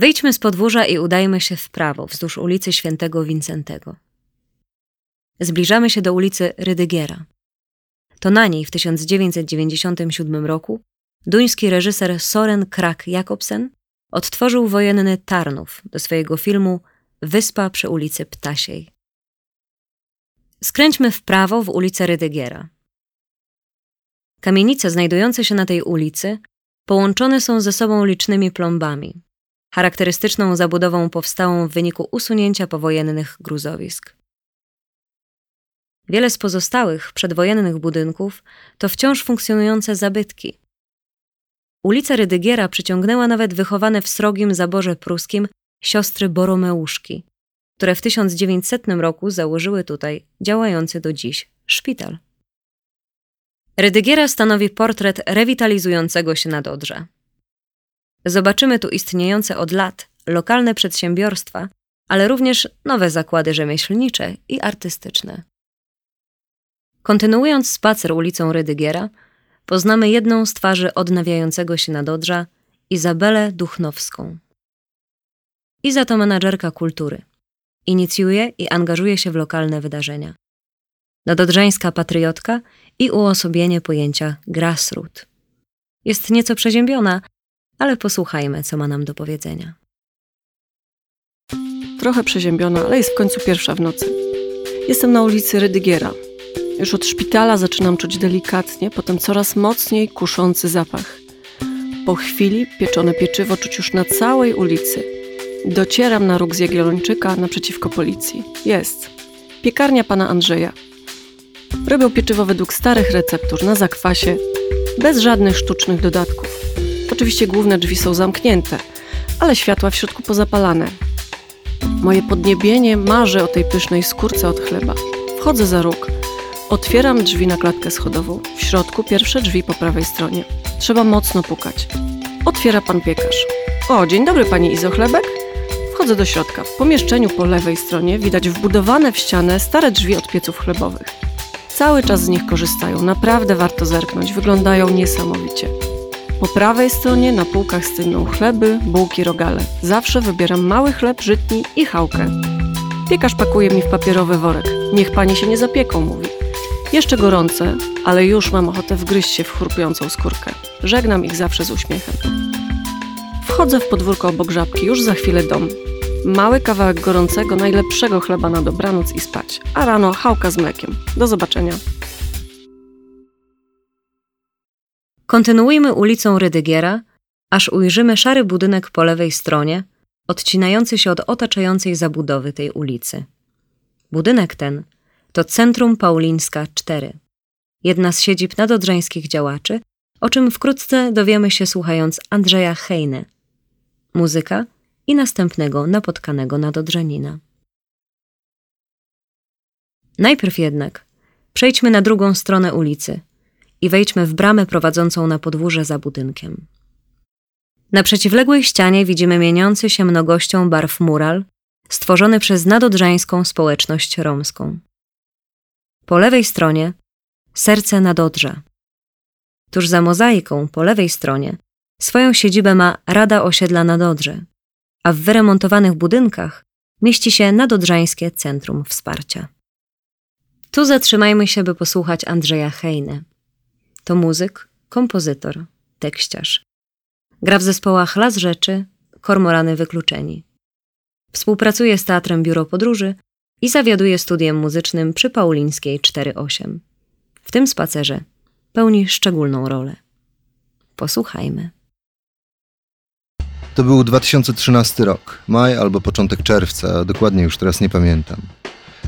Wyjdźmy z podwórza i udajmy się w prawo, wzdłuż ulicy Świętego Wincentego. Zbliżamy się do ulicy Rydygiera. To na niej w 1997 roku duński reżyser Soren Krak Jakobsen odtworzył wojenny Tarnów do swojego filmu Wyspa przy ulicy Ptasiej. Skręćmy w prawo w ulicę Rydygiera. Kamienice znajdujące się na tej ulicy połączone są ze sobą licznymi plombami, charakterystyczną zabudową powstałą w wyniku usunięcia powojennych gruzowisk. Wiele z pozostałych przedwojennych budynków to wciąż funkcjonujące zabytki. Ulica Rydygiera przyciągnęła nawet wychowane w srogim zaborze pruskim siostry Boromeuszki, które w 1900 roku założyły tutaj działający do dziś szpital. Rydygiera stanowi portret rewitalizującego się nadodrza. Zobaczymy tu istniejące od lat lokalne przedsiębiorstwa, ale również nowe zakłady rzemieślnicze i artystyczne. Kontynuując spacer ulicą Rydygiera, poznamy jedną z twarzy odnawiającego się nadodrza, Izabelę Duchnowską. Iza to menadżerka kultury. Inicjuje i angażuje się w lokalne wydarzenia. Nadodrzańska patriotka i uosobienie pojęcia grassroot. Jest nieco przeziębiona, ale posłuchajmy, co ma nam do powiedzenia. Trochę przeziębiona, ale jest w końcu pierwsza w nocy. Jestem na ulicy Rydygiera. Już od szpitala zaczynam czuć delikatnie, potem coraz mocniej kuszący zapach. Po chwili pieczone pieczywo czuć już na całej ulicy. Docieram na róg z Jagiellończyka naprzeciwko policji. Jest. Piekarnia pana Andrzeja. Robią pieczywo według starych receptur, na zakwasie, bez żadnych sztucznych dodatków. Oczywiście główne drzwi są zamknięte, ale światła w środku pozapalane. Moje podniebienie marzy o tej pysznej skórce od chleba. Wchodzę za róg. Otwieram drzwi na klatkę schodową. W środku pierwsze drzwi po prawej stronie. Trzeba mocno pukać. Otwiera pan piekarz. O, dzień dobry pani Izochlebek. Wchodzę do środka. W pomieszczeniu po lewej stronie widać wbudowane w ścianę stare drzwi od pieców chlebowych. Cały czas z nich korzystają. Naprawdę warto zerknąć. Wyglądają niesamowicie. Po prawej stronie na półkach stygną chleby, bułki, rogale. Zawsze wybieram mały chleb żytni i chałkę. Piekarz pakuje mi w papierowy worek. Niech panie się nie zapieką, mówi. Jeszcze gorące, ale już mam ochotę wgryźć się w chrupiącą skórkę. Żegnam ich zawsze z uśmiechem. Wchodzę w podwórko obok żabki, już za chwilę dom. Mały kawałek gorącego, najlepszego chleba na dobranoc i spać. A rano chałka z mlekiem. Do zobaczenia. Kontynuujmy ulicą Rydygiera, aż ujrzymy szary budynek po lewej stronie, odcinający się od otaczającej zabudowy tej ulicy. Budynek ten to Centrum Paulińska 4, jedna z siedzib nadodrzańskich działaczy, o czym wkrótce dowiemy się słuchając Andrzeja Hejne, muzyka i następnego napotkanego nadodrzanina. Najpierw jednak przejdźmy na drugą stronę ulicy – i wejdźmy w bramę prowadzącą na podwórze za budynkiem. Na przeciwległej ścianie widzimy mieniący się mnogością barw mural, stworzony przez nadodrzańską społeczność romską. Po lewej stronie serce Nadodrza. Tuż za mozaiką, po lewej stronie, swoją siedzibę ma Rada Osiedla Nadodrze, a w wyremontowanych budynkach mieści się Nadodrzańskie Centrum Wsparcia. Tu zatrzymajmy się, by posłuchać Andrzeja Hejny. To muzyk, kompozytor, tekściarz. Gra w zespołach Las Rzeczy, Kormorany Wykluczeni. Współpracuje z Teatrem Biuro Podróży i zawiaduje studiem muzycznym przy Paulińskiej 4.8. W tym spacerze pełni szczególną rolę. Posłuchajmy. To był 2013 rok, maj albo początek czerwca, dokładnie już teraz nie pamiętam.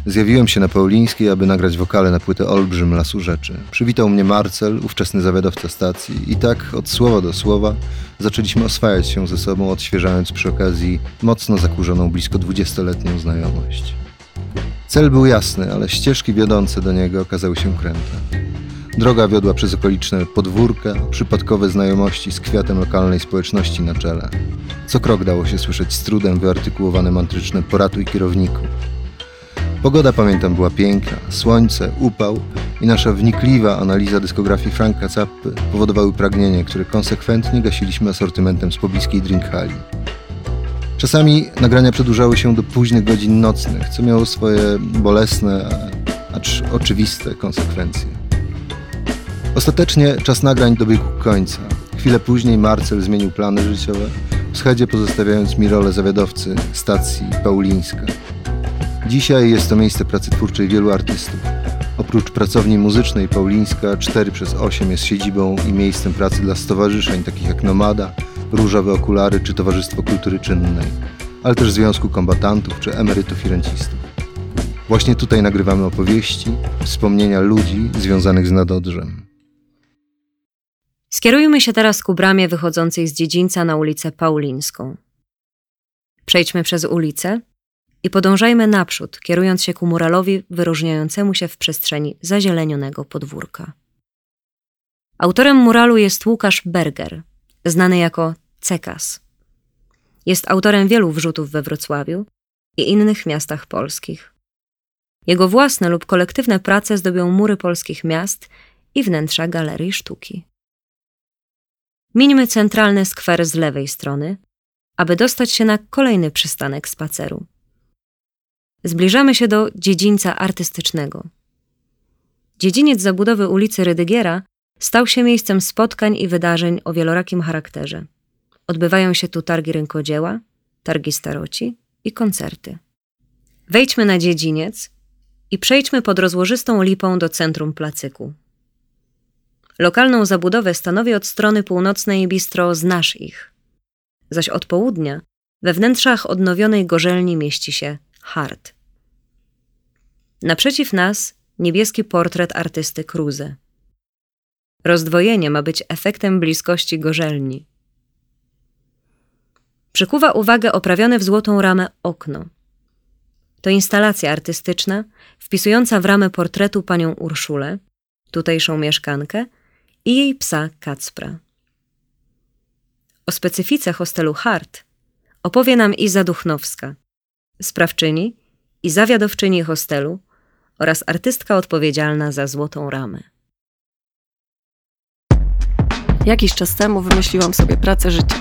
Zjawiłem się na Paulińskiej, aby nagrać wokale na płytę Olbrzym Lasu Rzeczy. Przywitał mnie Marcel, ówczesny zawiadowca stacji i tak od słowa do słowa zaczęliśmy oswajać się ze sobą, odświeżając przy okazji mocno zakurzoną blisko dwudziestoletnią znajomość. Cel był jasny, ale ścieżki wiodące do niego okazały się kręte. Droga wiodła przez okoliczne podwórka, przypadkowe znajomości z kwiatem lokalnej społeczności na czele. Co krok dało się słyszeć z trudem wyartykułowane mantryczne poratuj kierowniku. Pogoda, pamiętam, była piękna. Słońce, upał i nasza wnikliwa analiza dyskografii Franka Zappy powodowały pragnienie, które konsekwentnie gasiliśmy asortymentem z pobliskiej drink hali. Czasami nagrania przedłużały się do późnych godzin nocnych, co miało swoje bolesne, acz oczywiste konsekwencje. Ostatecznie czas nagrań dobiegł końca. Chwilę później Marcel zmienił plany życiowe, w schedzie pozostawiając mi rolę zawiadowcy stacji Paulińska. Dzisiaj jest to miejsce pracy twórczej wielu artystów. Oprócz pracowni muzycznej Paulińska 4 przez 8 jest siedzibą i miejscem pracy dla stowarzyszeń takich jak Nomada, Różowe Okulary czy Towarzystwo Kultury Czynnej, ale też Związku Kombatantów czy Emerytów i Rencistów. Właśnie tutaj nagrywamy opowieści, wspomnienia ludzi związanych z Nadodrzem. Skierujmy się teraz ku bramie wychodzącej z dziedzińca na ulicę Paulińską. Przejdźmy przez ulicę i podążajmy naprzód, kierując się ku muralowi wyróżniającemu się w przestrzeni zazielenionego podwórka. Autorem muralu jest Łukasz Berger, znany jako Cekas. Jest autorem wielu wrzutów we Wrocławiu i innych miastach polskich. Jego własne lub kolektywne prace zdobią mury polskich miast i wnętrza galerii sztuki. Mińmy centralny skwer z lewej strony, aby dostać się na kolejny przystanek spaceru. Zbliżamy się do dziedzińca artystycznego. Dziedziniec zabudowy ulicy Rydygiera stał się miejscem spotkań i wydarzeń o wielorakim charakterze. Odbywają się tu targi rękodzieła, targi staroci i koncerty. Wejdźmy na dziedziniec i przejdźmy pod rozłożystą lipą do centrum placyku. Lokalną zabudowę stanowi od strony północnej bistro Znasz ich, zaś od południa we wnętrzach odnowionej gorzelni mieści się Hart. Naprzeciw nas niebieski portret artysty Kruze. Rozdwojenie ma być efektem bliskości gorzelni. Przykuwa uwagę oprawione w złotą ramę okno. To instalacja artystyczna wpisująca w ramę portretu panią Urszulę, tutejszą mieszkankę, i jej psa Kacpra. O specyfice hostelu Hart opowie nam Iza Duchnowska, sprawczyni i zawiadowczyni hostelu oraz artystka odpowiedzialna za złotą ramę. Jakiś czas temu wymyśliłam sobie pracę życia.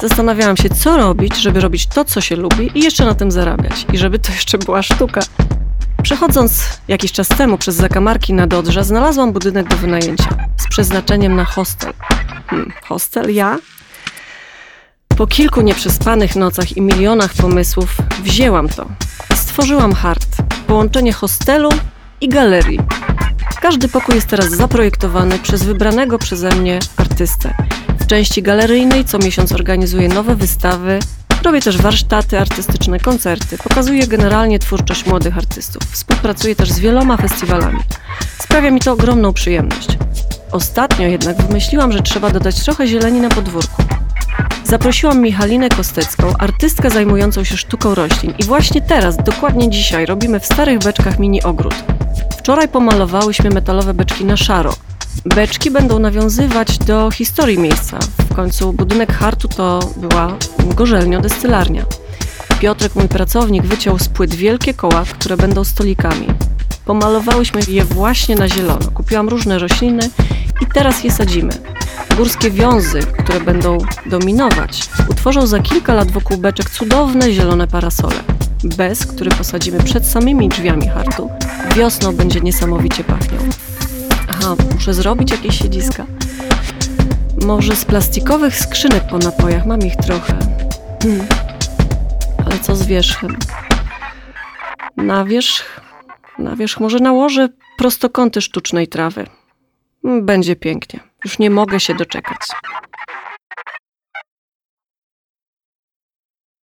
Zastanawiałam się, co robić, żeby robić to, co się lubi i jeszcze na tym zarabiać. I żeby to jeszcze była sztuka. Przechodząc jakiś czas temu przez zakamarki na Dodrze, znalazłam budynek do wynajęcia z przeznaczeniem na hostel. Hmm, hostel? Ja? Po kilku nieprzespanych nocach i milionach pomysłów wzięłam to i stworzyłam hart. Połączenie hostelu i galerii. Każdy pokój jest teraz zaprojektowany przez wybranego przeze mnie artystę. W części galeryjnej co miesiąc organizuję nowe wystawy, Robię też warsztaty artystyczne, koncerty, pokazuję generalnie twórczość młodych artystów. Współpracuję też z wieloma festiwalami. Sprawia mi to ogromną przyjemność. Ostatnio jednak wymyśliłam, że trzeba dodać trochę zieleni na podwórku. Zaprosiłam Michalinę Kostecką, artystkę zajmującą się sztuką roślin i właśnie teraz, dokładnie dzisiaj, robimy w starych beczkach mini ogród. Wczoraj pomalowałyśmy metalowe beczki na szaro. Beczki będą nawiązywać do historii miejsca. W końcu budynek hartu to była gorzelnio-destylarnia. Piotrek, mój pracownik, wyciął z płyt wielkie koła, które będą stolikami. Pomalowałyśmy je właśnie na zielono. Kupiłam różne rośliny i teraz je sadzimy. Górskie wiązy, które będą dominować, utworzą za kilka lat wokół beczek cudowne zielone parasole. Bez, który posadzimy przed samymi drzwiami hartu, wiosną będzie niesamowicie pachniał. Aha, muszę zrobić jakieś siedziska. Może z plastikowych skrzynek po napojach, mam ich trochę. Hmm. Ale co z wierzchem? Na wierzch, na wierzch może nałożę prostokąty sztucznej trawy. Będzie pięknie. Już nie mogę się doczekać.